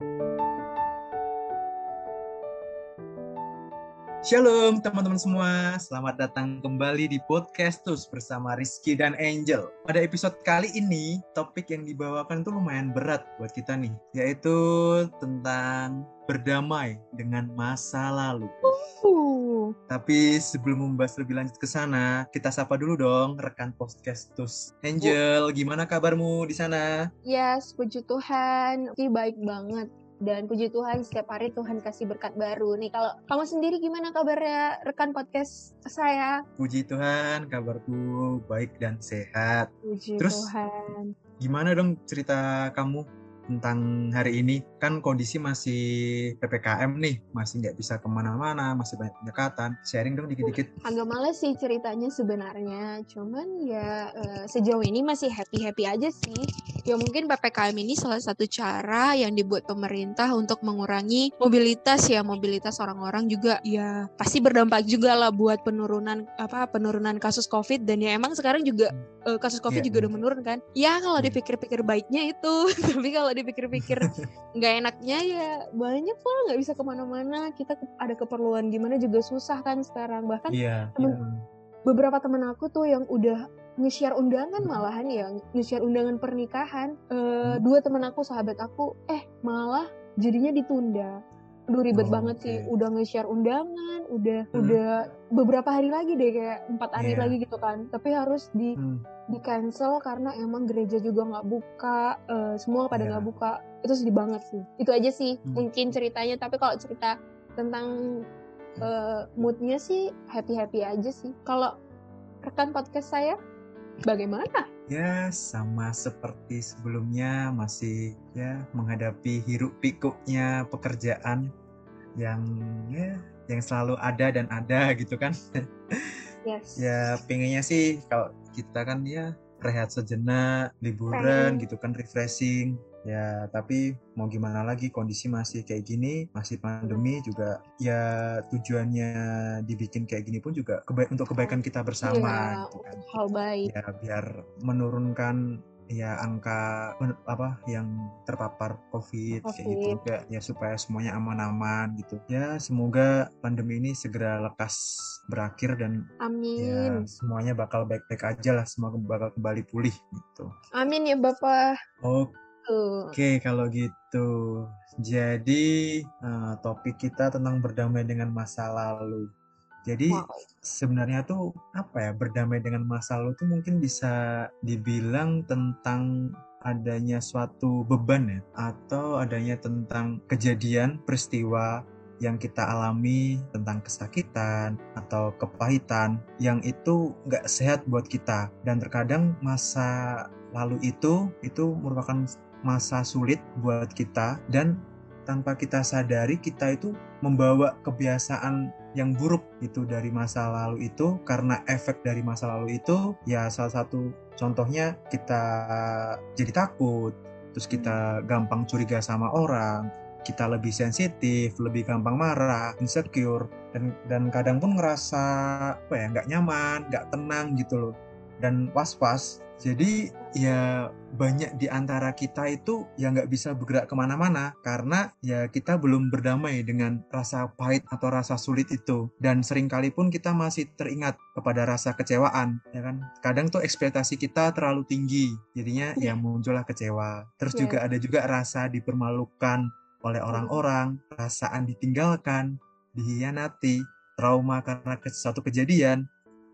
Thank you. Shalom teman-teman semua, selamat datang kembali di podcast Tus bersama Rizky dan Angel. Pada episode kali ini, topik yang dibawakan tuh lumayan berat buat kita nih, yaitu tentang berdamai dengan masa lalu. Tapi sebelum membahas lebih lanjut ke sana, kita sapa dulu dong rekan podcast Tus. Angel, gimana kabarmu di sana? yes, puji Tuhan. Oke, baik banget. Dan puji Tuhan setiap hari Tuhan kasih berkat baru. Nih kalau kamu sendiri gimana kabarnya rekan podcast saya? Puji Tuhan, kabarku baik dan sehat. Puji Terus? Tuhan. Gimana dong cerita kamu tentang hari ini? Kan kondisi masih PPKM nih, masih nggak bisa ke mana-mana, masih banyak pendekatan. Sharing dong dikit-dikit. Agak males sih ceritanya sebenarnya. Cuman ya eh, sejauh ini masih happy-happy aja sih. Ya mungkin PPKM ini salah satu cara yang dibuat pemerintah untuk mengurangi mobilitas ya. Mobilitas orang-orang juga ya pasti berdampak juga lah buat penurunan apa penurunan kasus Covid dan ya emang sekarang juga eh, kasus Covid Iya, juga udah bener. menurun kan. Ya kalau Hmm. dipikir-pikir baiknya itu, tapi kalau dipikir-pikir nggak enaknya ya banyak kok nggak bisa ke mana-mana. Kita ada keperluan gimana juga susah kan sekarang. Bahkan Iya. Temen- iya. beberapa teman aku tuh yang udah nge-share undangan malahan ya nge-share undangan pernikahan Hmm. dua teman aku sahabat aku eh malah jadinya ditunda Aduh ribet Oh, banget sih oke. udah nge-share undangan udah Hmm. udah beberapa hari lagi deh kayak empat hari Iya. lagi gitu kan tapi harus di Hmm. di cancel karena emang gereja juga nggak buka eh, semua pada nggak buka itu sedih banget sih itu aja sih Hmm. mungkin ceritanya tapi kalau cerita tentang eh, moodnya sih happy happy aja sih kalau rekan podcast saya bagaimana Ya, sama seperti sebelumnya masih ya menghadapi hiruk pikuknya pekerjaan yang ya yang selalu ada dan ada gitu kan. yes ya pengennya sih kalau kita kan ya rehat sejenak liburan Pengen. gitu kan refreshing ya tapi mau gimana lagi kondisi masih kayak gini masih pandemi juga ya tujuannya dibikin kayak gini pun juga keba- untuk kebaikan kita bersama Iya, gitu kan. hal baik. Ya biar menurunkan ya angka apa yang terpapar covid, kayak gitu Covid. juga ya supaya semuanya aman-aman gitu. Ya semoga pandemi ini segera lekas berakhir dan ya amin. semuanya bakal baik-baik aja lah semoga bakal kembali pulih gitu. Amin ya bapak. Oke Tuh. kalau gitu. Jadi eh, topik kita tentang berdamai dengan masa lalu. Jadi wow. sebenarnya tuh apa ya berdamai dengan masa lalu tuh mungkin bisa dibilang tentang adanya suatu beban ya atau adanya tentang kejadian peristiwa yang kita alami tentang kesakitan atau kepahitan yang itu nggak sehat buat kita. Dan terkadang masa lalu itu itu merupakan masa sulit buat kita dan tanpa kita sadari kita itu membawa kebiasaan yang buruk itu dari masa lalu itu. Karena efek dari masa lalu itu ya salah satu contohnya kita jadi takut terus kita gampang curiga sama orang kita lebih sensitif lebih gampang marah insecure dan dan kadang pun ngerasa apa ya nggak nyaman nggak tenang gitu loh dan was-was. Jadi ya banyak di antara kita itu yang nggak bisa bergerak ke mana-mana karena ya kita belum berdamai dengan rasa pahit atau rasa sulit itu. Dan sering kali pun kita masih teringat kepada rasa kecewaan ya kan? Kadang tuh ekspektasi kita terlalu tinggi jadinya ya muncullah kecewa. Terus Iya. juga ada juga rasa dipermalukan oleh orang-orang perasaan ditinggalkan dihianati trauma karena suatu kejadian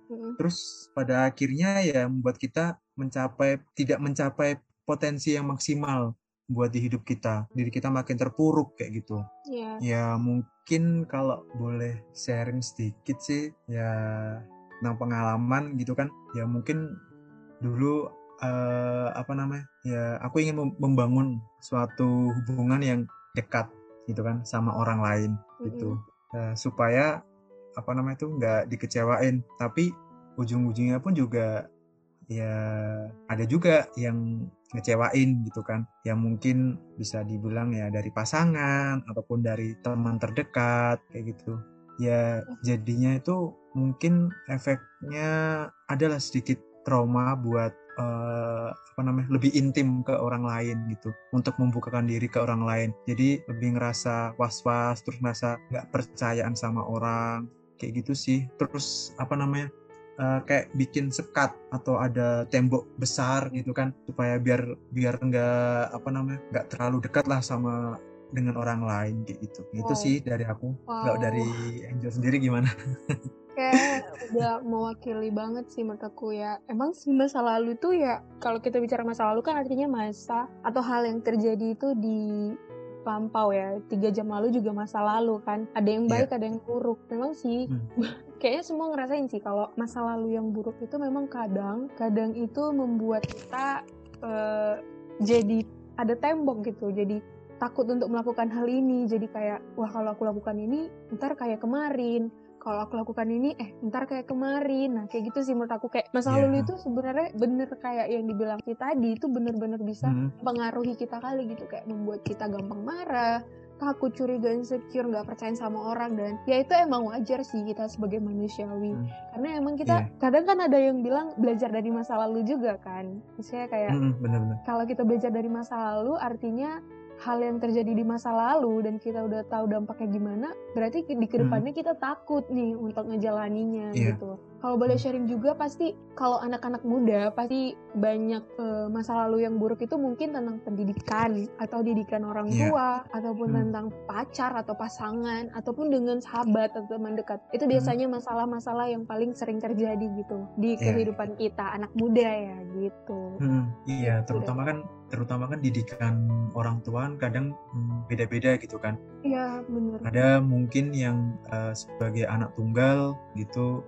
Mm. terus pada akhirnya ya membuat kita mencapai tidak mencapai potensi yang maksimal buat di hidup kita. Diri kita makin terpuruk kayak gitu. Iya. ya mungkin kalau boleh sharing sedikit sih ya tentang pengalaman gitu kan. Ya mungkin dulu eh, apa namanya ya aku ingin mem- membangun suatu hubungan yang dekat gitu kan sama orang lain gitu. Eh, supaya apa namanya itu nggak dikecewain. Tapi ujung-ujungnya pun juga ya ada juga yang ngecewain gitu kan. Yang mungkin bisa dibilang ya dari pasangan ataupun dari teman terdekat kayak gitu. Ya jadinya itu mungkin efeknya adalah sedikit trauma buat uh, apa namanya lebih intim ke orang lain gitu. Untuk membukakan diri ke orang lain. Jadi lebih ngerasa was-was terus ngerasa nggak percayaan sama orang kayak gitu sih. Terus apa namanya uh, kayak bikin sekat atau ada tembok besar gitu kan supaya biar biar nggak apa namanya nggak terlalu dekat lah sama dengan orang lain kayak gitu. Wow. itu sih dari aku. Wow. nggak dari Angel sendiri gimana? Kayak udah mewakili banget sih menurut aku ya. Emang masa lalu tuh ya kalau kita bicara masa lalu kan artinya masa atau hal yang terjadi itu di lampau ya. Tiga jam lalu juga masa lalu kan. Ada yang baik yeah. ada yang buruk. Memang sih. Hmm. kayaknya semua ngerasain sih kalau masa lalu yang buruk itu memang kadang kadang itu membuat kita uh, jadi ada tembok gitu. Jadi takut untuk melakukan hal ini. Jadi kayak wah kalau aku lakukan ini ntar kayak kemarin kalau aku lakukan ini eh ntar kayak kemarin nah kayak gitu sih menurut aku kayak masa yeah. lalu itu sebenarnya bener kayak yang dibilang kita tadi itu bener-bener bisa mm. pengaruhi kita kali gitu kayak membuat kita gampang marah takut curiga insecure nggak percaya sama orang dan ya itu emang wajar sih kita sebagai manusiawi hmm. karena emang kita yeah. kadang kan ada yang bilang belajar dari masa lalu juga kan misalnya kayak hmm, kalau kita belajar dari masa lalu artinya hal yang terjadi di masa lalu dan kita udah tahu dampaknya gimana, berarti di ke depannya hmm. kita takut nih untuk ngejalaninya yeah. gitu. Kalau boleh hmm. sharing juga pasti kalau anak-anak muda pasti banyak uh, masa lalu yang buruk itu mungkin tentang pendidikan atau didikan orang yeah. tua ataupun hmm. tentang pacar atau pasangan ataupun dengan sahabat atau teman dekat. Itu hmm. biasanya masalah-masalah yang paling sering terjadi gitu di yeah. kehidupan kita anak muda ya gitu. Hmm, iya, terutama kan terutama kan didikan orang tua kadang hmm, beda-beda gitu kan. Iya benar. Ada mungkin yang uh, sebagai anak tunggal gitu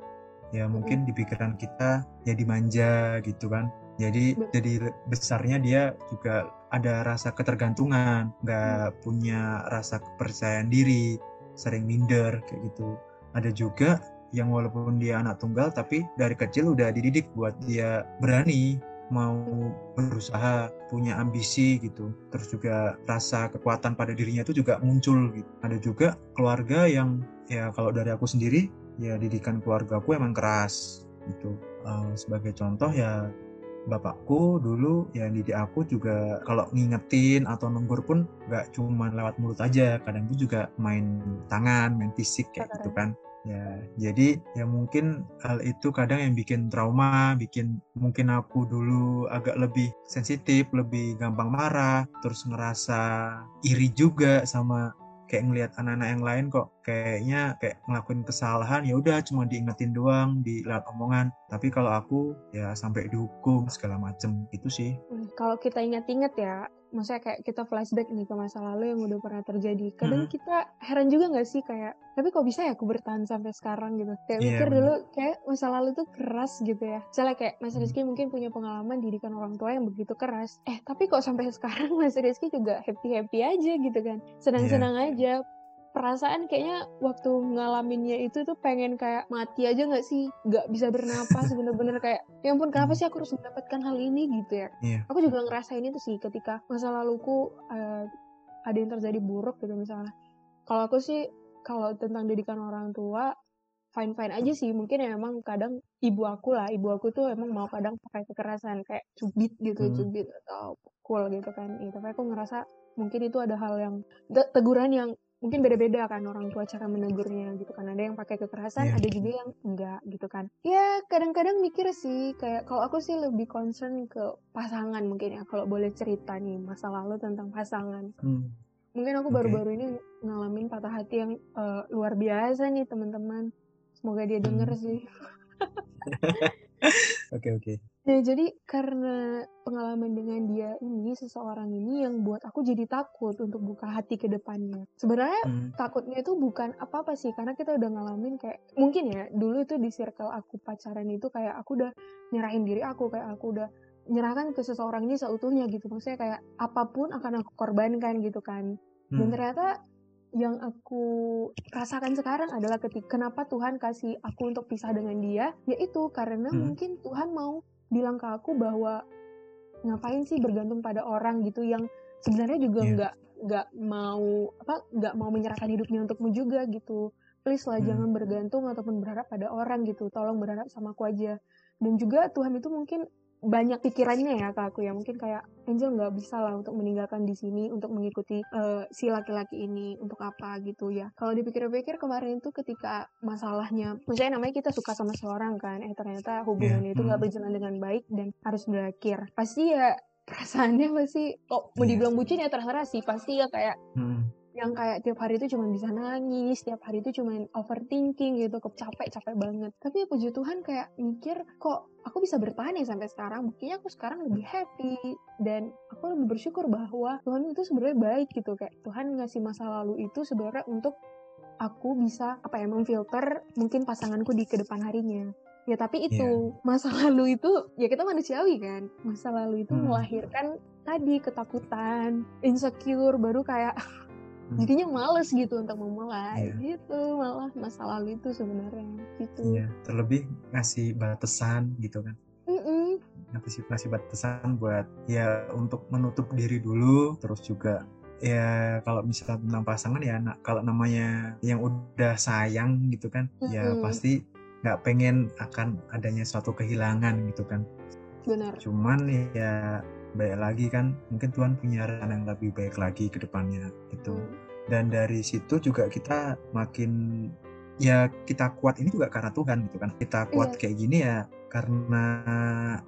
ya mungkin di pikiran kita jadi manja gitu kan. Jadi jadi besarnya dia juga ada rasa ketergantungan, nggak hmm. punya rasa kepercayaan diri, sering minder kayak gitu. Ada juga yang walaupun dia anak tunggal tapi dari kecil udah dididik buat dia berani mau berusaha punya ambisi gitu. Terus juga rasa kekuatan pada dirinya itu juga muncul gitu. Ada juga keluarga yang ya kalau dari aku sendiri ya didikan keluarga aku emang keras gitu. Uh, sebagai contoh ya bapakku dulu ya didik aku juga kalau ngingetin atau nenggur pun nggak cuma lewat mulut aja. Kadang itu juga main tangan main fisik kayak gitu kan Ya, jadi ya mungkin hal itu kadang yang bikin trauma, bikin mungkin aku dulu agak lebih sensitif, lebih gampang marah, terus ngerasa iri juga sama kayak ngelihat anak-anak yang lain kok kayaknya kayak ngelakuin kesalahan ya udah cuma diingetin doang di lewat omongan. Tapi kalau aku ya sampai dihukum segala macem gitu sih. Kalau kita ingat-ingat ya maksudnya kayak kita flashback nih ke masa lalu yang udah pernah terjadi. Kadang hmm. kita heran juga nggak sih kayak tapi kok bisa ya aku bertahan sampai sekarang? gitu. Kayak yeah, mikir dulu kayak masa lalu tuh keras gitu ya. Misalnya kayak Mas Rizky mungkin punya pengalaman didikan orang tua yang begitu keras. Eh tapi kok sampai sekarang Mas Rizky juga happy happy aja gitu kan. Senang-senang yeah. aja perasaan kayaknya waktu ngalaminnya itu tuh pengen kayak mati aja nggak sih? Nggak bisa bernapas bener-bener kayak ya ampun kenapa sih aku harus mendapatkan hal ini? Gitu ya. Yeah. aku juga ngerasain itu sih ketika masa laluku uh, ada yang terjadi buruk gitu misalnya. Kalau aku sih kalau tentang didikan orang tua fine fine aja sih. Mungkin ya emang kadang ibu aku lah. Ibu aku tuh emang mau kadang pakai kekerasan kayak cubit gitu hmm. cubit atau pukul gitu kan. Itu tapi aku ngerasa mungkin itu ada hal yang teguran yang mungkin beda-beda kan orang tua cara menegurnya gitu kan ada yang pakai kekerasan yeah. ada juga yang enggak gitu kan ya kadang-kadang mikir sih kayak kalau aku sih lebih concern ke pasangan mungkin ya kalau boleh cerita nih masa lalu tentang pasangan hmm. mungkin aku baru-baru okay. ini ngalamin patah hati yang uh, luar biasa nih teman-teman semoga dia denger hmm. sih Oke oke. Nah jadi karena pengalaman dengan dia ini seseorang ini yang buat aku jadi takut untuk buka hati ke depannya. Sebenarnya hmm. takutnya itu bukan apa-apa sih karena kita udah ngalamin kayak mungkin ya dulu itu di circle aku pacaran itu kayak aku udah nyerahin diri aku kayak aku udah nyerahkan ke seseorang ini seutuhnya gitu maksudnya kayak apa pun akan aku korbankan gitu kan. Dan hmm. ternyata yang aku rasakan sekarang adalah ketika kenapa Tuhan kasih aku untuk pisah dengan dia yaitu karena hmm. mungkin Tuhan mau bilang ke aku bahwa ngapain sih bergantung pada orang gitu yang sebenarnya juga iya. nggak yeah. nggak mau apa nggak mau menyerahkan hidupnya untukmu juga gitu please lah hmm. jangan bergantung ataupun berharap pada orang gitu tolong berharap sama aku aja dan juga Tuhan itu mungkin banyak pikirannya ya ke aku ya mungkin kayak Angel nggak bisa lah untuk meninggalkan di sini untuk mengikuti uh, si laki-laki ini untuk apa gitu ya kalau dipikir-pikir kemarin itu ketika masalahnya misalnya namanya kita suka sama seorang kan eh ternyata hubungannya yeah. itu nggak hmm. berjalan dengan baik dan harus berakhir pasti ya perasaannya pasti kok mau yeah. dibilang bucin ya terserah sih pasti ya kayak hmm yang kayak tiap hari itu cuma bisa nangis, tiap hari itu cuma overthinking gitu, capek capek banget. Tapi puji Tuhan kayak mikir kok aku bisa bertahan ya sampai sekarang. Buktinya aku sekarang lebih happy dan aku lebih bersyukur bahwa Tuhan itu sebenarnya baik gitu kayak Tuhan ngasih masa lalu itu sebenarnya untuk aku bisa apa ya memfilter mungkin pasanganku di ke depan harinya. Ya tapi itu yeah. masa lalu itu ya kita manusiawi kan. Masa lalu itu hmm. melahirkan tadi ketakutan, insecure baru kayak. jadinya males gitu untuk memulai yeah. gitu malah masa lalu itu sebenarnya gitu yeah. terlebih ngasih batasan gitu kan mm -mm. ngasih ngasih batasan buat ya untuk menutup diri dulu terus juga ya kalau misalnya tentang pasangan ya nah, kalau namanya yang udah sayang gitu kan mm -mm. ya pasti nggak pengen akan adanya suatu kehilangan gitu kan benar cuman ya baik lagi kan mungkin Tuhan punya rencana yang lebih baik lagi ke depannya gitu hmm. dan dari situ juga kita makin ya kita kuat ini juga karena Tuhan gitu kan kita kuat yeah. kayak gini ya karena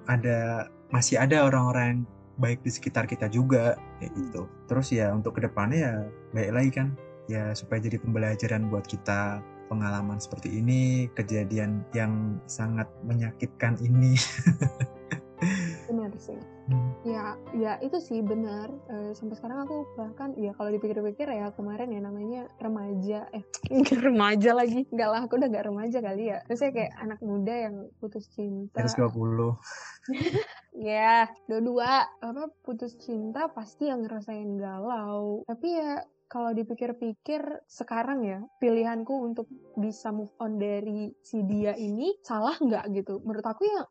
ada masih ada orang-orang yang baik di sekitar kita juga kayak gitu terus ya untuk ke depannya ya baik lagi kan ya supaya jadi pembelajaran buat kita pengalaman seperti ini kejadian yang sangat menyakitkan ini hmm. ya itu sih benar. E, sampai sekarang aku bahkan ya kalau dipikir-pikir ya kemarin ya namanya remaja. Eh remaja lagi. Enggak lah aku udah gak remaja kali ya. Terus kayak anak muda yang putus cinta. 120 ya dua-dua. Apa putus cinta pasti yang ngerasain galau. Tapi ya kalau dipikir-pikir sekarang ya pilihanku untuk bisa move on dari si dia ini salah nggak gitu? Menurut aku ya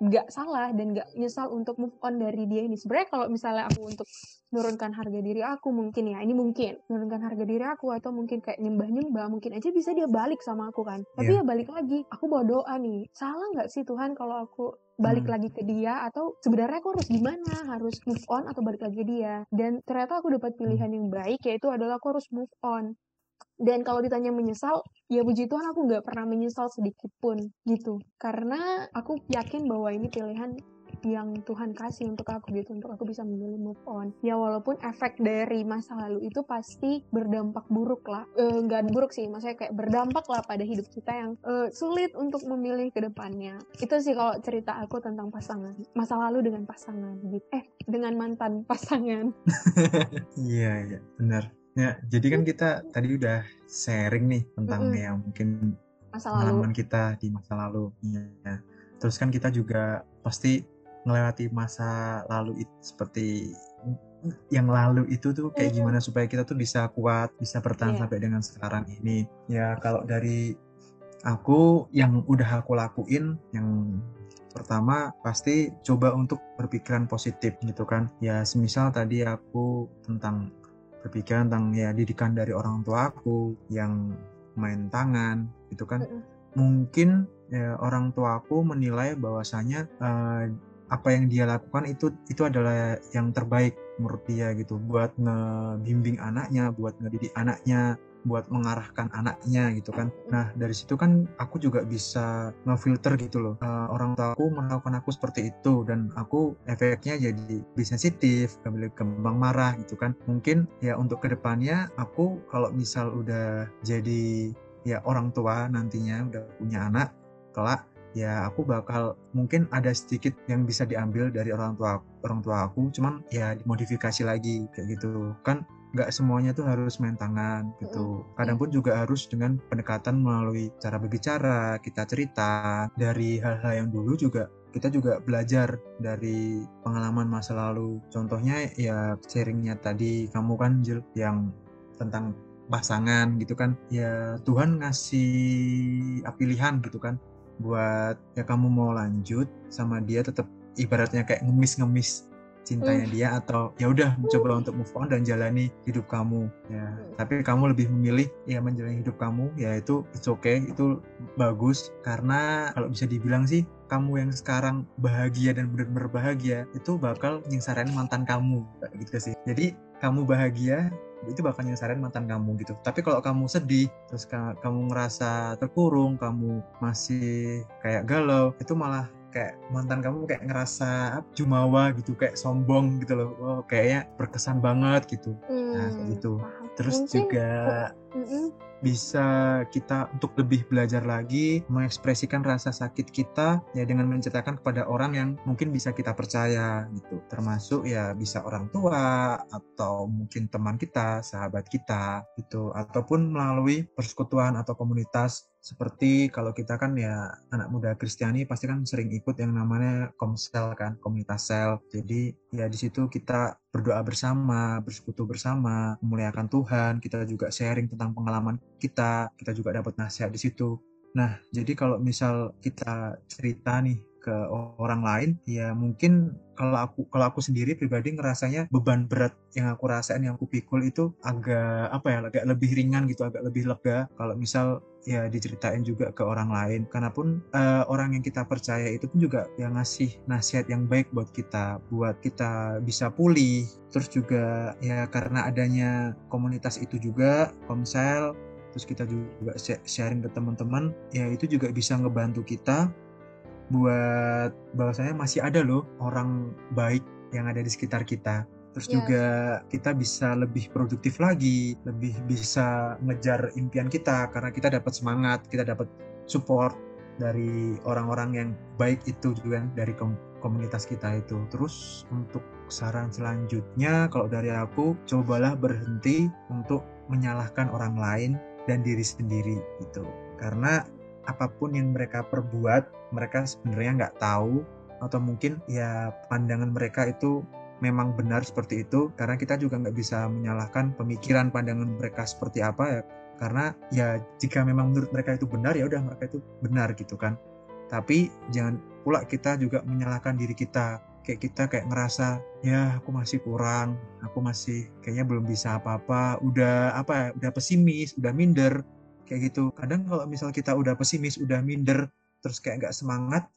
nggak uh, salah dan nggak nyesal untuk move on dari dia ini. Sebenarnya kalau misalnya aku untuk menurunkan harga diri aku mungkin ya, ini mungkin menurunkan harga diri aku atau mungkin kayak nyembah-nyembah, mungkin aja bisa dia balik sama aku kan. Tapi yeah. ya balik lagi, aku bawa doa nih. Salah nggak sih Tuhan kalau aku balik hmm. lagi ke dia atau sebenarnya aku harus gimana harus move on atau balik lagi ke dia dan ternyata aku dapat pilihan yang baik yaitu adalah aku harus move on dan kalau ditanya menyesal, ya puji Tuhan aku nggak pernah menyesal sedikit pun gitu. Karena aku yakin bahwa ini pilihan yang Tuhan kasih untuk aku gitu untuk aku bisa memilih move on. Ya walaupun efek dari masa lalu itu pasti berdampak buruk lah. E, nggak buruk sih maksudnya kayak berdampak lah pada hidup kita yang e, sulit untuk memilih ke depannya. Itu sih kalau cerita aku tentang pasangan masa lalu dengan pasangan gitu. Eh dengan mantan pasangan. Iya iya. Benar Ya, jadi kan kita tadi udah sharing nih tentang mm -hmm. yang mungkin masa pengalaman kita di masa lalu. Ya. Terus kan kita juga pasti melewati masa lalu itu seperti yang lalu itu tuh kayak gimana supaya kita tuh bisa kuat, bisa bertahan yeah. sampai dengan sekarang ini. Ya kalau dari aku yang udah aku lakuin yang pertama pasti coba untuk berpikiran positif gitu kan. Ya semisal tadi aku tentang berpikiran tentang ya didikan dari orang tua aku yang main tangan gitu kan. Mungkin ya, orang tua aku menilai bahwasanya uh, apa yang dia lakukan itu itu adalah yang terbaik menurut dia gitu. Buat ngebimbing anaknya buat ngedidik anaknya buat mengarahkan anaknya gitu kan. Nah dari situ kan aku juga bisa ngefilter gitu loh. Uh, orang tua aku melakukan aku seperti itu dan aku efeknya jadi lebih sensitif, gampang marah gitu kan. Mungkin ya untuk ke depannya aku kalau misal udah jadi ya orang tua nantinya udah punya anak kelak ya aku bakal mungkin ada sedikit yang bisa diambil dari orang tua orang tua aku cuman ya dimodifikasi lagi kayak gitu kan nggak semuanya tuh harus main tangan gitu. Kadang pun juga harus dengan pendekatan melalui cara berbicara, kita cerita dari hal-hal yang dulu juga kita juga belajar dari pengalaman masa lalu. Contohnya ya sharingnya tadi kamu kan Jil yang tentang pasangan gitu kan. Ya Tuhan ngasih pilihan gitu kan buat ya kamu mau lanjut sama dia tetap ibaratnya kayak ngemis-ngemis cintanya dia atau ya udah mencoba untuk move on dan jalani hidup kamu. Ya tapi kamu lebih memilih ya menjalani hidup kamu ya itu it's okay itu bagus. Karena kalau bisa dibilang sih kamu yang sekarang bahagia dan benar-benar bahagia itu bakal nyingsarin mantan kamu gitu sih. Jadi kamu bahagia itu bakal nyesarin mantan kamu gitu. Tapi kalau kamu sedih terus kamu ngerasa terkurung kamu masih kayak galau itu malah kayak mantan kamu kayak ngerasa jumawa gitu kayak sombong gitu loh. Oh, kayaknya berkesan banget gitu. Hmm, nah kayak gitu. terus Mungkin, juga uh, bisa kita untuk lebih belajar lagi mengekspresikan rasa sakit kita ya dengan menceritakan kepada orang yang mungkin bisa kita percaya gitu. Termasuk ya bisa orang tua atau mungkin teman kita sahabat kita gitu. Ataupun melalui persekutuan atau komunitas seperti kalau kita kan ya anak muda Kristiani pasti kan sering ikut yang namanya komsel kan komunitas sel. Jadi ya di situ kita berdoa bersama bersekutu bersama memuliakan Tuhan kita juga sharing tentang pengalaman kita kita juga dapat nasihat di situ. Nah jadi kalau misal kita cerita nih ke orang lain ya mungkin kalau aku kalau aku sendiri pribadi ngerasanya beban berat yang aku rasain yang aku pikul itu agak apa ya agak lebih ringan gitu agak lebih lega. Kalau misal ya diceritain juga ke orang lain. Karena pun uh, orang yang kita percaya itu pun juga yang ngasih nasihat yang baik buat kita buat kita bisa pulih. Terus juga ya karena adanya komunitas itu juga komsel terus kita juga sharing ke teman-teman ya itu juga bisa ngebantu kita buat bahwasanya masih ada loh orang baik yang ada di sekitar kita. Terus yeah. juga kita bisa lebih produktif lagi, lebih bisa ngejar impian kita karena kita dapat semangat, kita dapat support dari orang-orang yang baik itu juga dari komunitas kita itu. Terus untuk saran selanjutnya kalau dari aku cobalah berhenti untuk menyalahkan orang lain dan diri sendiri gitu. Karena apa pun yang mereka perbuat mereka sebenarnya nggak tahu atau mungkin ya pandangan mereka itu memang benar seperti itu karena kita juga nggak bisa menyalahkan pemikiran pandangan mereka seperti apa ya. Karena ya jika memang menurut mereka itu benar ya udah mereka itu benar gitu kan. Tapi jangan pula kita juga menyalahkan diri kita kayak kita kayak ngerasa ya aku masih kurang aku masih kayaknya belum bisa apa-apa udah apa ya udah pesimis udah minder kayak gitu. Kadang kalau misal kita udah pesimis udah minder terus kayak nggak semangat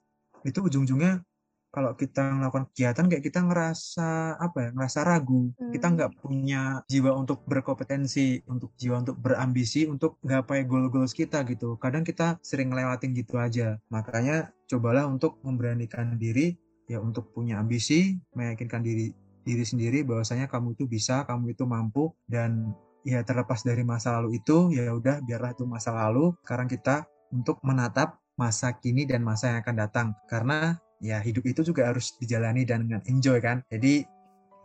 itu ujung-ujungnya kalau kita melakukan kegiatan kayak kita ngerasa apa ya ngerasa ragu. Hmm. kita nggak punya jiwa untuk berkompetensi untuk jiwa untuk berambisi untuk gapai goal-goals kita gitu. Kadang kita sering ngelewatin gitu aja. Makanya cobalah untuk memberanikan diri ya untuk punya ambisi meyakinkan diri diri sendiri bahwasanya kamu itu bisa kamu itu mampu dan ya terlepas dari masa lalu itu ya udah biarlah itu masa lalu. Sekarang kita untuk menatap masa kini dan masa yang akan datang. Karena ya hidup itu juga harus dijalani dan dengan enjoy kan. Jadi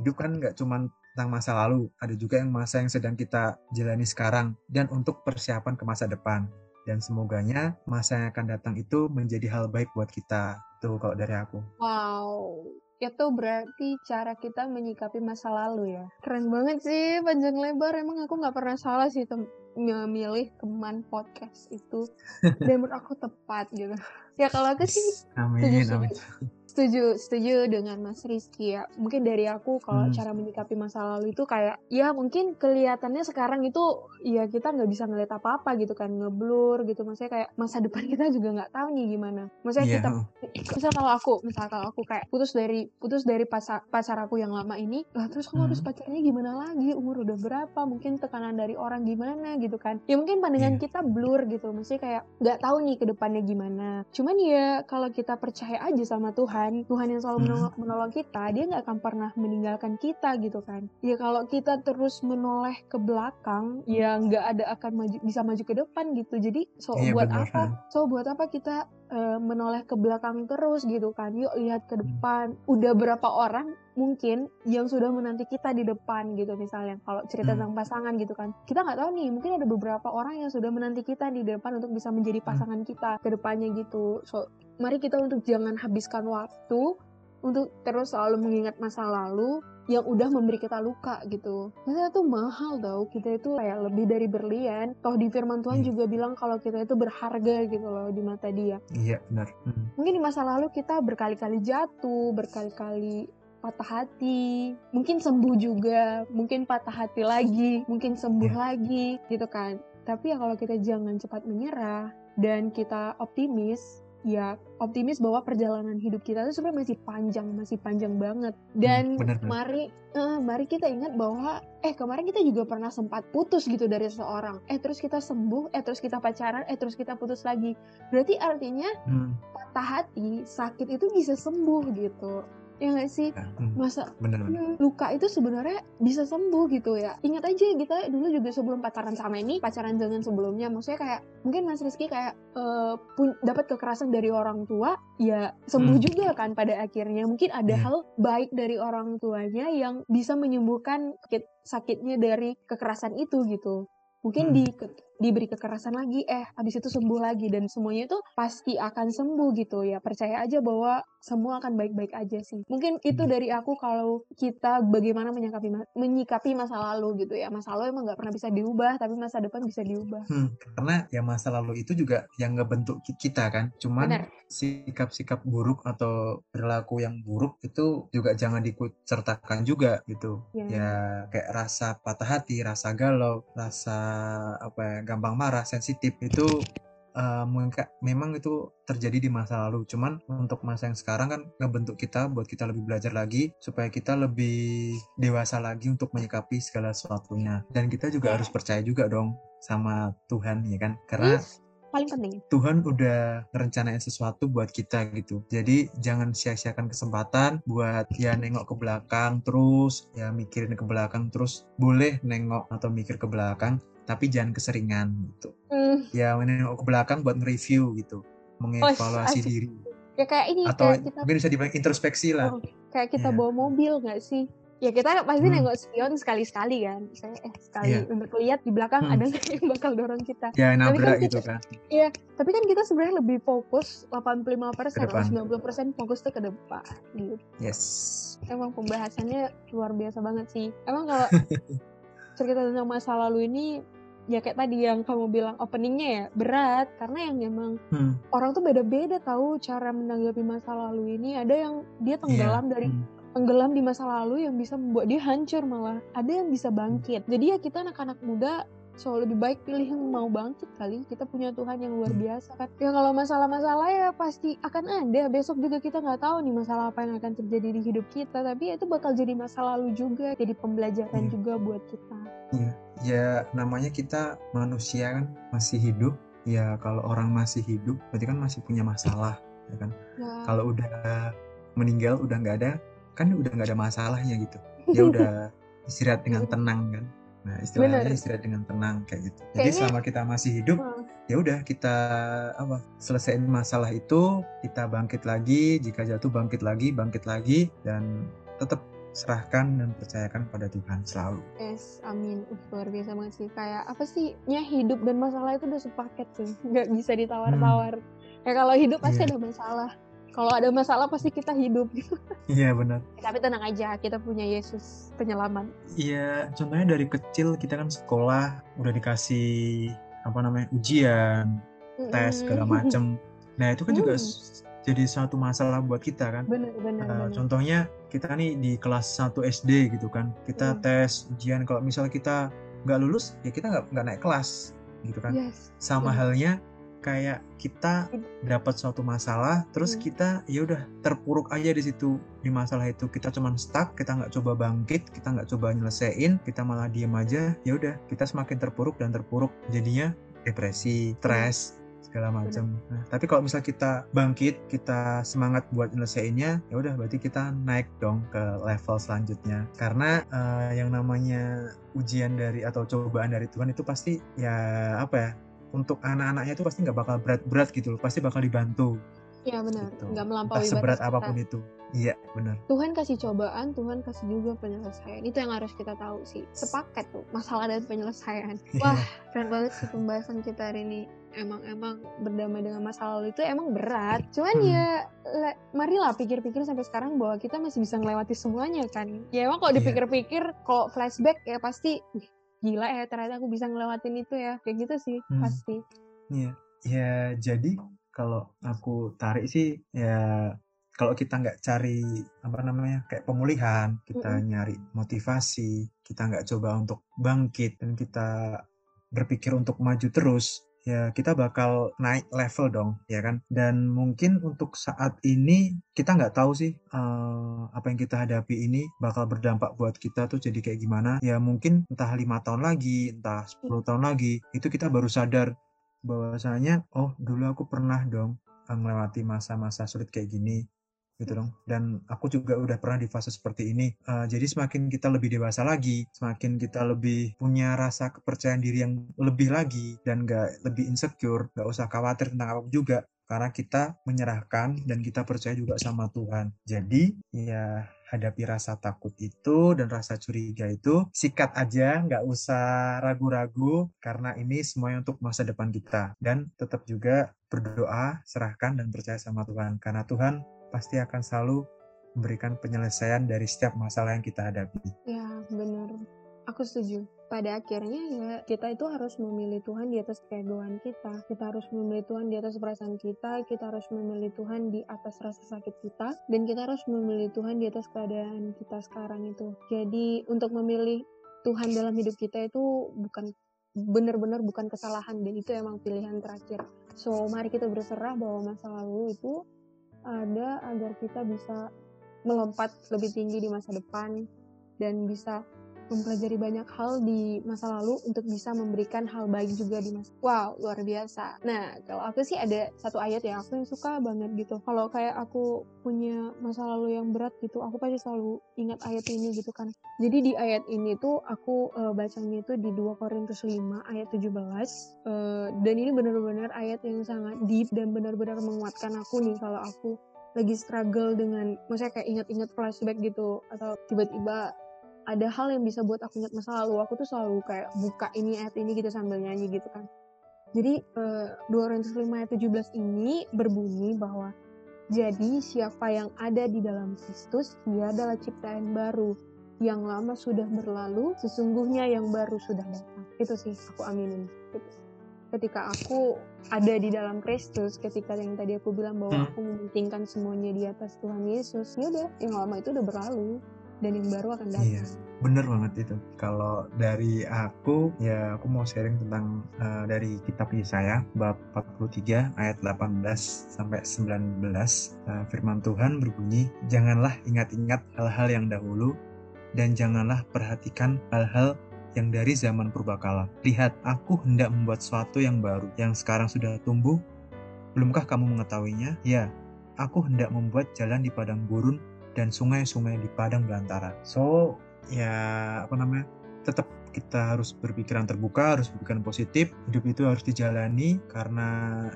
hidup kan nggak cuma tentang masa lalu ada juga yang masa yang sedang kita jalani sekarang dan untuk persiapan ke masa depan. Dan semoganya masa yang akan datang itu menjadi hal baik buat kita tuh kalau dari aku wow itu berarti cara kita menyikapi masa lalu ya. Keren banget sih panjang lebar. Emang aku nggak pernah salah sih memilih teman podcast itu. Dan menurut aku tepat gitu. Ya kalau aku sih amin, amin setuju setuju dengan Mas Rizky ya mungkin dari aku kalau hmm. cara menyikapi masa lalu itu kayak ya mungkin kelihatannya sekarang itu ya kita nggak bisa ngeliat apa apa gitu kan ngeblur gitu maksudnya kayak masa depan kita juga nggak tahu nih gimana maksudnya yeah. kita misal kalau aku misal kalau aku kayak putus dari putus dari pacar pacar aku yang lama ini lah terus kamu hmm. harus pacarnya gimana lagi umur udah berapa mungkin tekanan dari orang gimana gitu kan ya mungkin pandangan yeah. kita blur gitu maksudnya kayak nggak tahu nih ke depannya gimana cuman ya kalau kita percaya aja sama Tuhan Tuhan Tuhan yang selalu menolong, menolong kita dia nggak akan pernah meninggalkan kita gitu kan ya kalau kita terus menoleh ke belakang ya nggak ada akan maju bisa maju ke depan gitu jadi so iya, buat bener, apa so buat apa kita uh, menoleh ke belakang terus gitu kan yuk lihat ke hmm. depan hmm. udah berapa orang mungkin yang sudah menanti kita di depan gitu misalnya kalau cerita hmm. tentang pasangan gitu kan kita nggak tahu nih mungkin ada beberapa orang yang sudah menanti kita di depan untuk bisa menjadi hmm. pasangan hmm. kita ke depannya gitu so mari kita untuk jangan habiskan waktu untuk terus selalu mengingat masa lalu yang udah memberi kita luka gitu. Kita tuh mahal tau, kita itu kayak lebih dari berlian. Toh di firman Tuhan hmm. juga bilang kalau kita itu berharga gitu loh di mata dia. Iya benar. Hmm. Mungkin di masa lalu kita berkali-kali jatuh, berkali-kali patah hati, mungkin sembuh juga, mungkin patah hati lagi, mungkin sembuh Iya. lagi gitu kan. Tapi ya kalau kita jangan cepat menyerah dan kita optimis, ya optimis bahwa perjalanan hidup kita itu sebenarnya masih panjang, masih panjang banget. Dan benar, benar. mari eh, mari kita ingat bahwa eh kemarin kita juga pernah sempat putus gitu dari seseorang. Eh terus kita sembuh, eh terus kita pacaran, eh terus kita putus lagi. Berarti artinya Hmm, patah hati, sakit itu bisa sembuh gitu. Ya nggak sih? ya, hmm, Masa benar, benar. Hmm, luka itu sebenarnya bisa sembuh gitu ya. Ingat aja kita dulu juga sebelum pacaran sama ini, pacaran dengan sebelumnya, maksudnya kayak mungkin Mas Rizky kayak pun- dapat kekerasan dari orang tua, ya sembuh Hmm. juga kan pada akhirnya. Mungkin ada Iya. hal baik dari orang tuanya yang bisa menyembuhkan sakit sakitnya dari kekerasan itu gitu. Mungkin Hmm. di diberi kekerasan lagi, eh habis itu sembuh lagi dan semuanya itu pasti akan sembuh gitu ya. Percaya aja bahwa semua akan baik-baik aja sih. Mungkin itu Hmm. dari aku kalau kita bagaimana menyikapi menyikapi masa lalu gitu ya. Masa lalu emang nggak pernah bisa diubah, tapi masa depan bisa diubah. Hmm, karena ya masa lalu itu juga yang ngebentuk ki- kita kan. Cuman sikap-sikap buruk atau perilaku yang buruk itu juga jangan diikut sertakan juga gitu. Ya. Ya kayak rasa patah hati, rasa galau, rasa apa ya, gampang marah, sensitif itu mengka- memang itu terjadi di masa lalu. Cuman untuk masa yang sekarang kan ngebentuk kita buat kita lebih belajar lagi supaya kita lebih dewasa lagi untuk menyikapi segala sesuatunya. Dan kita juga harus percaya juga dong sama Tuhan ya kan. Karena Yes, paling penting. Tuhan udah ngerencanain sesuatu buat kita gitu. Jadi jangan sia-siakan kesempatan buat ya nengok ke belakang terus, ya mikirin ke belakang terus. Boleh nengok atau mikir ke belakang, tapi jangan keseringan gitu. Hmm, Ya nengok ke belakang buat nge-review gitu, mengevaluasi asik. diri. ya kayak ini Atau kayak kita mungkin bisa dibilang introspeksi lah. Oh, kayak kita Iya. bawa mobil nggak sih? Ya kita pasti Hmm. nengok spion sekali-sekali kan. Misalnya eh sekali Iya. untuk lihat di belakang Hmm. ada nggak yang bakal dorong kita. Ya nabrak kan gitu kan. Iya, tapi kan kita sebenarnya lebih fokus 85% Ke atau depan. 90% fokus tuh ke depan gitu. Yes. Emang pembahasannya luar biasa banget sih. Emang kalau cerita tentang masa lalu ini ya kayak tadi yang kamu bilang openingnya ya berat karena yang emang Hmm. orang tuh beda-beda tahu cara menanggapi masa lalu ini. Ada yang dia tenggelam dari Hmm. tenggelam di masa lalu yang bisa membuat dia hancur malah. Ada yang bisa bangkit. Jadi ya kita anak-anak muda so lebih baik pilih yang mau bangkit kali. Kita punya Tuhan yang luar Hmm. biasa kan. Ya kalau masalah-masalah ya pasti akan ada. Besok juga kita nggak tahu nih masalah apa yang akan terjadi di hidup kita. Tapi ya itu bakal jadi masa lalu juga. Jadi pembelajaran Iya. juga buat kita. Ya namanya kita manusia kan masih hidup. Ya kalau orang masih hidup berarti kan masih punya masalah, ya kan. Ya. Kalau udah meninggal udah nggak ada, kan udah nggak ada masalahnya gitu. Ya udah istirahat dengan tenang kan. Nah istilahnya Bener. istirahat dengan tenang kayak gitu. Jadi Kayaknya- selama kita masih hidup Hmm. ya udah kita apa selesaiin masalah itu kita bangkit lagi jika jatuh bangkit lagi bangkit lagi dan tetap serahkan dan percayakan pada Tuhan selalu Yes, amin. Uh, luar biasa banget sih. Kayak apa sih? Ya hidup dan masalah itu udah sepaket sih. Nggak bisa ditawar-tawar. Ya kalau hidup pasti Iya. ada masalah. Kalau ada masalah pasti kita hidup. iya benar Tapi tenang aja, kita punya Yesus penyelamat. Iya, contohnya dari kecil kita kan sekolah udah dikasih apa namanya ujian, tes segala macem. Nah itu kan juga Hmm. jadi suatu masalah buat kita kan. Bener, bener, Uh, bener. contohnya kita nih di kelas 1 SD gitu kan, kita Hmm. tes ujian kalau misal kita nggak lulus ya kita nggak nggak naik kelas gitu kan. Yes. Sama bener. halnya kayak kita dapat suatu masalah, terus Hmm. kita ya udah terpuruk aja di situ di masalah itu. Kita cuman stuck, kita nggak coba bangkit, kita nggak coba nyelesain, kita malah diem aja. Ya udah, kita semakin terpuruk dan terpuruk. Jadinya depresi, stres segala macam. Nah, tapi kalau misal kita bangkit, kita semangat buat nyelesainnya, ya udah berarti kita naik dong ke level selanjutnya. Karena eh, yang namanya ujian dari atau cobaan dari Tuhan itu pasti ya apa ya? Untuk anak-anaknya itu pasti nggak bakal berat-berat gitu loh, pasti bakal dibantu. Iya benar. Gitu. Nggak Entah melampaui seberat batas apa pun kita. itu. Iya, benar. Tuhan kasih cobaan, Tuhan kasih juga penyelesaian. Itu yang harus kita tahu sih. Sepaket tuh, masalah dan penyelesaian. Wah, keren banget sih pembahasan kita hari ini. Emang-emang berdamai dengan masa lalu itu emang berat. Cuman Hmm. ya, le- marilah pikir-pikir sampai sekarang bahwa kita masih bisa ngelewati semuanya kan. Ya emang kalau Iya. dipikir-pikir, kalau flashback ya pasti, "Wih, gila ya ternyata aku bisa ngelewatin itu ya. Kayak gitu sih, Hmm. pasti. Iya. Ya, jadi kalau aku tarik sih ya kalau kita nggak cari apa namanya kayak pemulihan kita Mm-mm. nyari motivasi kita nggak coba untuk bangkit dan kita berpikir untuk maju terus ya kita bakal naik level dong ya kan? Dan mungkin untuk saat ini kita nggak tahu sih eh, apa yang kita hadapi ini bakal berdampak buat kita tuh jadi kayak gimana. Ya mungkin entah lima tahun lagi entah 10 tahun lagi itu kita baru sadar bahwasanya oh dulu aku pernah dong eh, melewati masa-masa sulit kayak gini gitu dong. Dan aku juga udah pernah di fase seperti ini. Eh, jadi semakin kita lebih dewasa lagi semakin kita lebih punya rasa kepercayaan diri yang lebih lagi dan gak lebih insecure gak usah khawatir tentang apa juga. Karena kita menyerahkan dan kita percaya juga sama Tuhan. Jadi ya hadapi rasa takut itu dan rasa curiga itu sikat aja nggak usah ragu-ragu karena ini semuanya untuk masa depan kita. Dan tetap juga berdoa serahkan dan percaya sama Tuhan. Karena Tuhan pasti akan selalu memberikan penyelesaian dari setiap masalah yang kita hadapi. Ya, benar. Aku setuju. Pada akhirnya ya kita itu harus memilih Tuhan di atas keegoan kita. Kita harus memilih Tuhan di atas perasaan kita. Kita harus memilih Tuhan di atas rasa sakit kita. Dan kita harus memilih Tuhan di atas keadaan kita sekarang itu. Jadi untuk memilih Tuhan dalam hidup kita itu bukan benar-benar bukan kesalahan dan itu emang pilihan terakhir. So mari kita berserah bahwa masa lalu itu ada agar kita bisa melompat lebih tinggi di masa depan dan bisa mempelajari banyak hal di masa lalu untuk bisa memberikan hal baik juga di masa wow luar biasa. Nah kalau aku sih ada satu ayat yang aku yang suka banget gitu. Kalau kayak aku punya masa lalu yang berat gitu aku pasti selalu ingat ayat ini gitu kan. Jadi di ayat ini tuh aku eh, bacanya itu di 2 Korintus 5 ayat 17 Eh, dan ini benar-benar ayat yang sangat deep dan benar-benar menguatkan aku nih kalau aku lagi struggle dengan maksudnya kayak ingat-ingat flashback gitu atau tiba-tiba ada hal yang bisa buat aku ingat masa lalu. Aku tuh selalu kayak buka ini ayat ini gitu sambil nyanyi gitu kan. Jadi eh, 2 Korintus 5 ayat 17 ini berbunyi bahwa jadi siapa yang ada di dalam Kristus dia adalah ciptaan baru. Yang lama sudah berlalu sesungguhnya yang baru sudah datang. Itu sih aku aminin. Gitu. ketika aku ada di dalam Kristus ketika yang tadi aku bilang bahwa Hmm. aku mementingkan semuanya di atas Tuhan Yesus ya udah yang lama itu udah berlalu dan yang baru akan datang Iya. Bener banget itu. Kalau dari aku, ya aku mau sharing tentang eh, dari kitab Yesaya bab 43 ayat 18 sampai 19. Eh, firman Tuhan berbunyi, "Janganlah ingat-ingat hal-hal yang dahulu dan janganlah perhatikan hal-hal yang dari zaman purbakala. Lihat, aku hendak membuat sesuatu yang baru, yang sekarang sudah tumbuh. Belumkah kamu mengetahuinya? Ya, aku hendak membuat jalan di padang gurun dan sungai-sungai di padang belantara. So, ya apa namanya? Tetap kita harus berpikiran terbuka, harus berpikiran positif. Hidup itu harus dijalani karena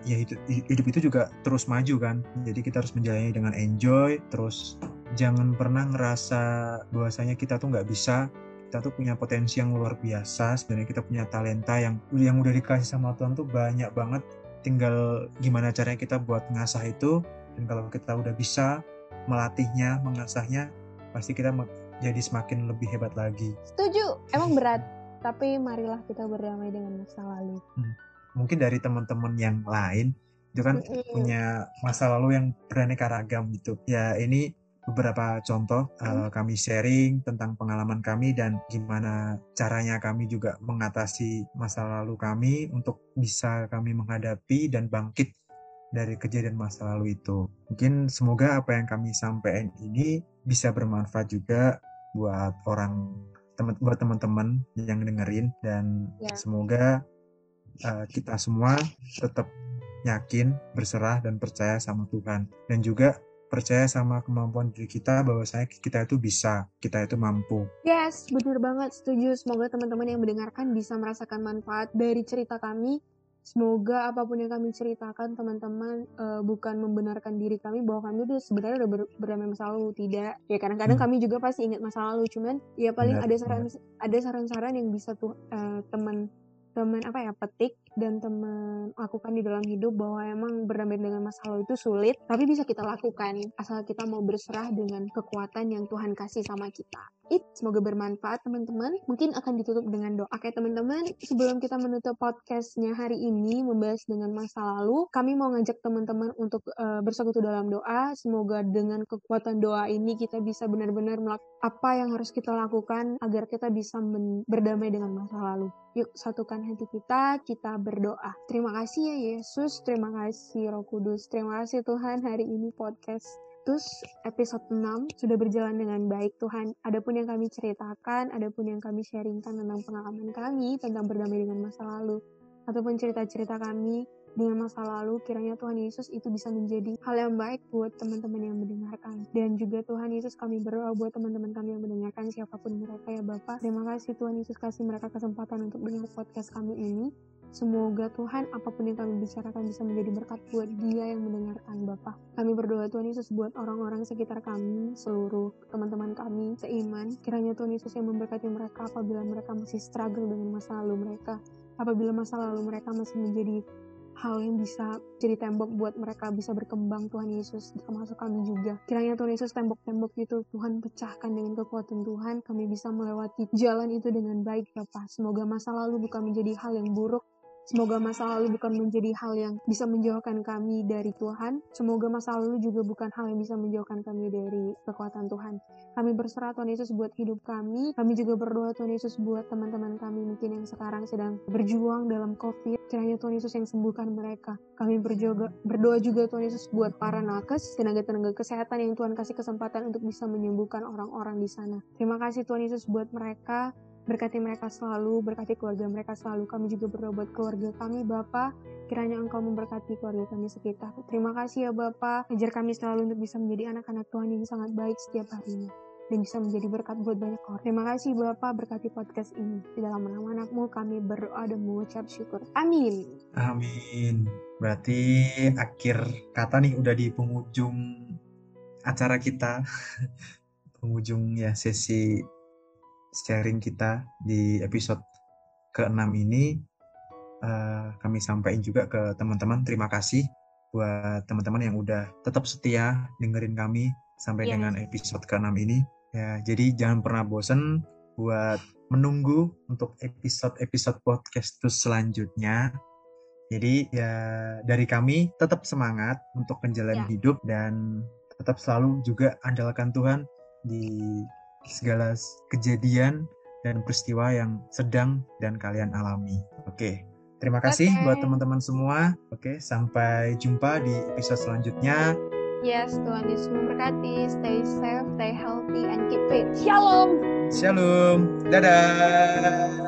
ya hidup, hidup itu juga terus maju kan. Jadi kita harus menjalani dengan enjoy, terus jangan pernah ngerasa bahwasanya kita tuh nggak bisa kita tuh punya potensi yang luar biasa sebenarnya kita punya talenta yang yang udah dikasih sama Tuhan tuh banyak banget tinggal gimana caranya kita buat ngasah itu dan kalau kita udah bisa melatihnya mengasahnya pasti kita jadi semakin lebih hebat lagi. Setuju. Emang berat. Tapi marilah kita berdamai dengan masa lalu. Mungkin dari teman-teman yang lain itu kan Mm-mm. punya masa lalu yang beraneka ragam gitu. Ya ini beberapa contoh Hmm. eh, kami sharing tentang pengalaman kami dan gimana caranya kami juga mengatasi masa lalu kami untuk bisa kami menghadapi dan bangkit dari kejadian masa lalu itu. Mungkin semoga apa yang kami sampaikan ini bisa bermanfaat juga buat orang teman buat teman-teman yang dengerin dan Ya. semoga eh, kita semua tetap yakin, berserah dan percaya sama Tuhan dan juga percaya sama kemampuan diri kita bahwasanya kita itu bisa, kita itu mampu. Yes, bener banget, setuju. Semoga teman-teman yang mendengarkan bisa merasakan manfaat dari cerita kami. Semoga apa pun yang kami ceritakan, teman-teman eh, bukan membenarkan diri kami bahwa kami udah sebenarnya udah ber- berdamai masa lalu, tidak. Ya kadang-kadang Hmm. kami juga pasti ingat masa lalu, cuman ya paling Benar, ada saran ada saran-saran yang bisa tuh eh, teman teman apa ya petik dan teman lakukan di dalam hidup bahwa emang berdamai dengan masa lalu itu sulit tapi bisa kita lakukan asal kita mau berserah dengan kekuatan yang Tuhan kasih sama kita it. Semoga bermanfaat teman-teman. Mungkin akan ditutup dengan doa. Oke teman-teman, sebelum kita menutup podcastnya hari ini membahas dengan masa lalu, kami mau ngajak teman-teman untuk uh, bersekutu dalam doa. Semoga dengan kekuatan doa ini kita bisa benar-benar melakukan apa yang harus kita lakukan agar kita bisa berdamai dengan masa lalu. Yuk satukan hati kita, kita berdoa. Terima kasih ya Yesus, terima kasih Roh Kudus, terima kasih Tuhan hari ini podcast Terus episode 6 sudah berjalan dengan baik Tuhan. Adapun yang kami ceritakan, adapun yang kami sharingkan tentang pengalaman kami, tentang berdamai dengan masa lalu, ataupun cerita-cerita kami dengan masa lalu, kiranya Tuhan Yesus itu bisa menjadi hal yang baik buat teman-teman yang mendengarkan. Dan juga Tuhan Yesus kami berdoa buat teman-teman kami yang mendengarkan siapa pun mereka ya Bapak. Terima kasih Tuhan Yesus kasih mereka kesempatan untuk dengar podcast kami ini. Semoga Tuhan apa pun yang kami bicarakan bisa menjadi berkat buat dia yang mendengarkan Bapak. Kami berdoa Tuhan Yesus buat orang-orang sekitar kami, seluruh teman-teman kami seiman. Kiranya Tuhan Yesus yang memberkati mereka apabila mereka masih struggle dengan masa lalu mereka. Apabila masa lalu mereka masih menjadi hal yang bisa jadi tembok buat mereka bisa berkembang Tuhan Yesus termasuk kami juga kiranya Tuhan Yesus tembok-tembok itu Tuhan pecahkan dengan kekuatan Tuhan kami bisa melewati jalan itu dengan baik ya Pak semoga masa lalu bukan menjadi hal yang buruk Semoga masa lalu bukan menjadi hal yang bisa menjauhkan kami dari Tuhan. Semoga masa lalu juga bukan hal yang bisa menjauhkan kami dari kekuatan Tuhan. Kami berserah Tuhan Yesus buat hidup kami. Kami juga berdoa Tuhan Yesus buat teman-teman kami mungkin yang sekarang sedang berjuang dalam COVID. Kiranya Tuhan Yesus yang sembuhkan mereka. Kami berjoga, berdoa juga Tuhan Yesus buat para nakes, tenaga-tenaga kesehatan yang Tuhan kasih kesempatan untuk bisa menyembuhkan orang-orang di sana. Terima kasih Tuhan Yesus buat mereka. Berkati mereka selalu, berkati keluarga mereka selalu. Kami juga berdoa buat keluarga kami, Bapak. Kiranya Engkau memberkati keluarga kami sekitar. Terima kasih ya Bapak. Ajar kami selalu untuk bisa menjadi anak-anak Tuhan yang sangat baik setiap harinya. Dan bisa menjadi berkat buat banyak orang. Terima kasih Bapak berkati podcast ini. Di dalam nama anakmu kami berdoa dan mengucap syukur. Amin. Amin. Berarti akhir kata nih udah di penghujung acara kita. penghujung ya sesi sharing kita di episode ke-6 ini uh, kami sampaikan juga ke teman-teman terima kasih buat teman-teman yang udah tetap setia dengerin kami sampai yeah. dengan episode ke-6 ini ya jadi jangan pernah bosen buat menunggu untuk episode-episode podcast terus selanjutnya jadi ya dari kami tetap semangat untuk menjalani yeah. hidup dan tetap selalu juga andalkan Tuhan di segala kejadian dan peristiwa yang sedang dan kalian alami. Oke, terima kasih okay. buat teman-teman semua. Oke, sampai jumpa di episode selanjutnya. Yes, Tuhan Yesus memberkati. Stay safe, stay healthy, and keep fit. Shalom. Shalom. Dadah.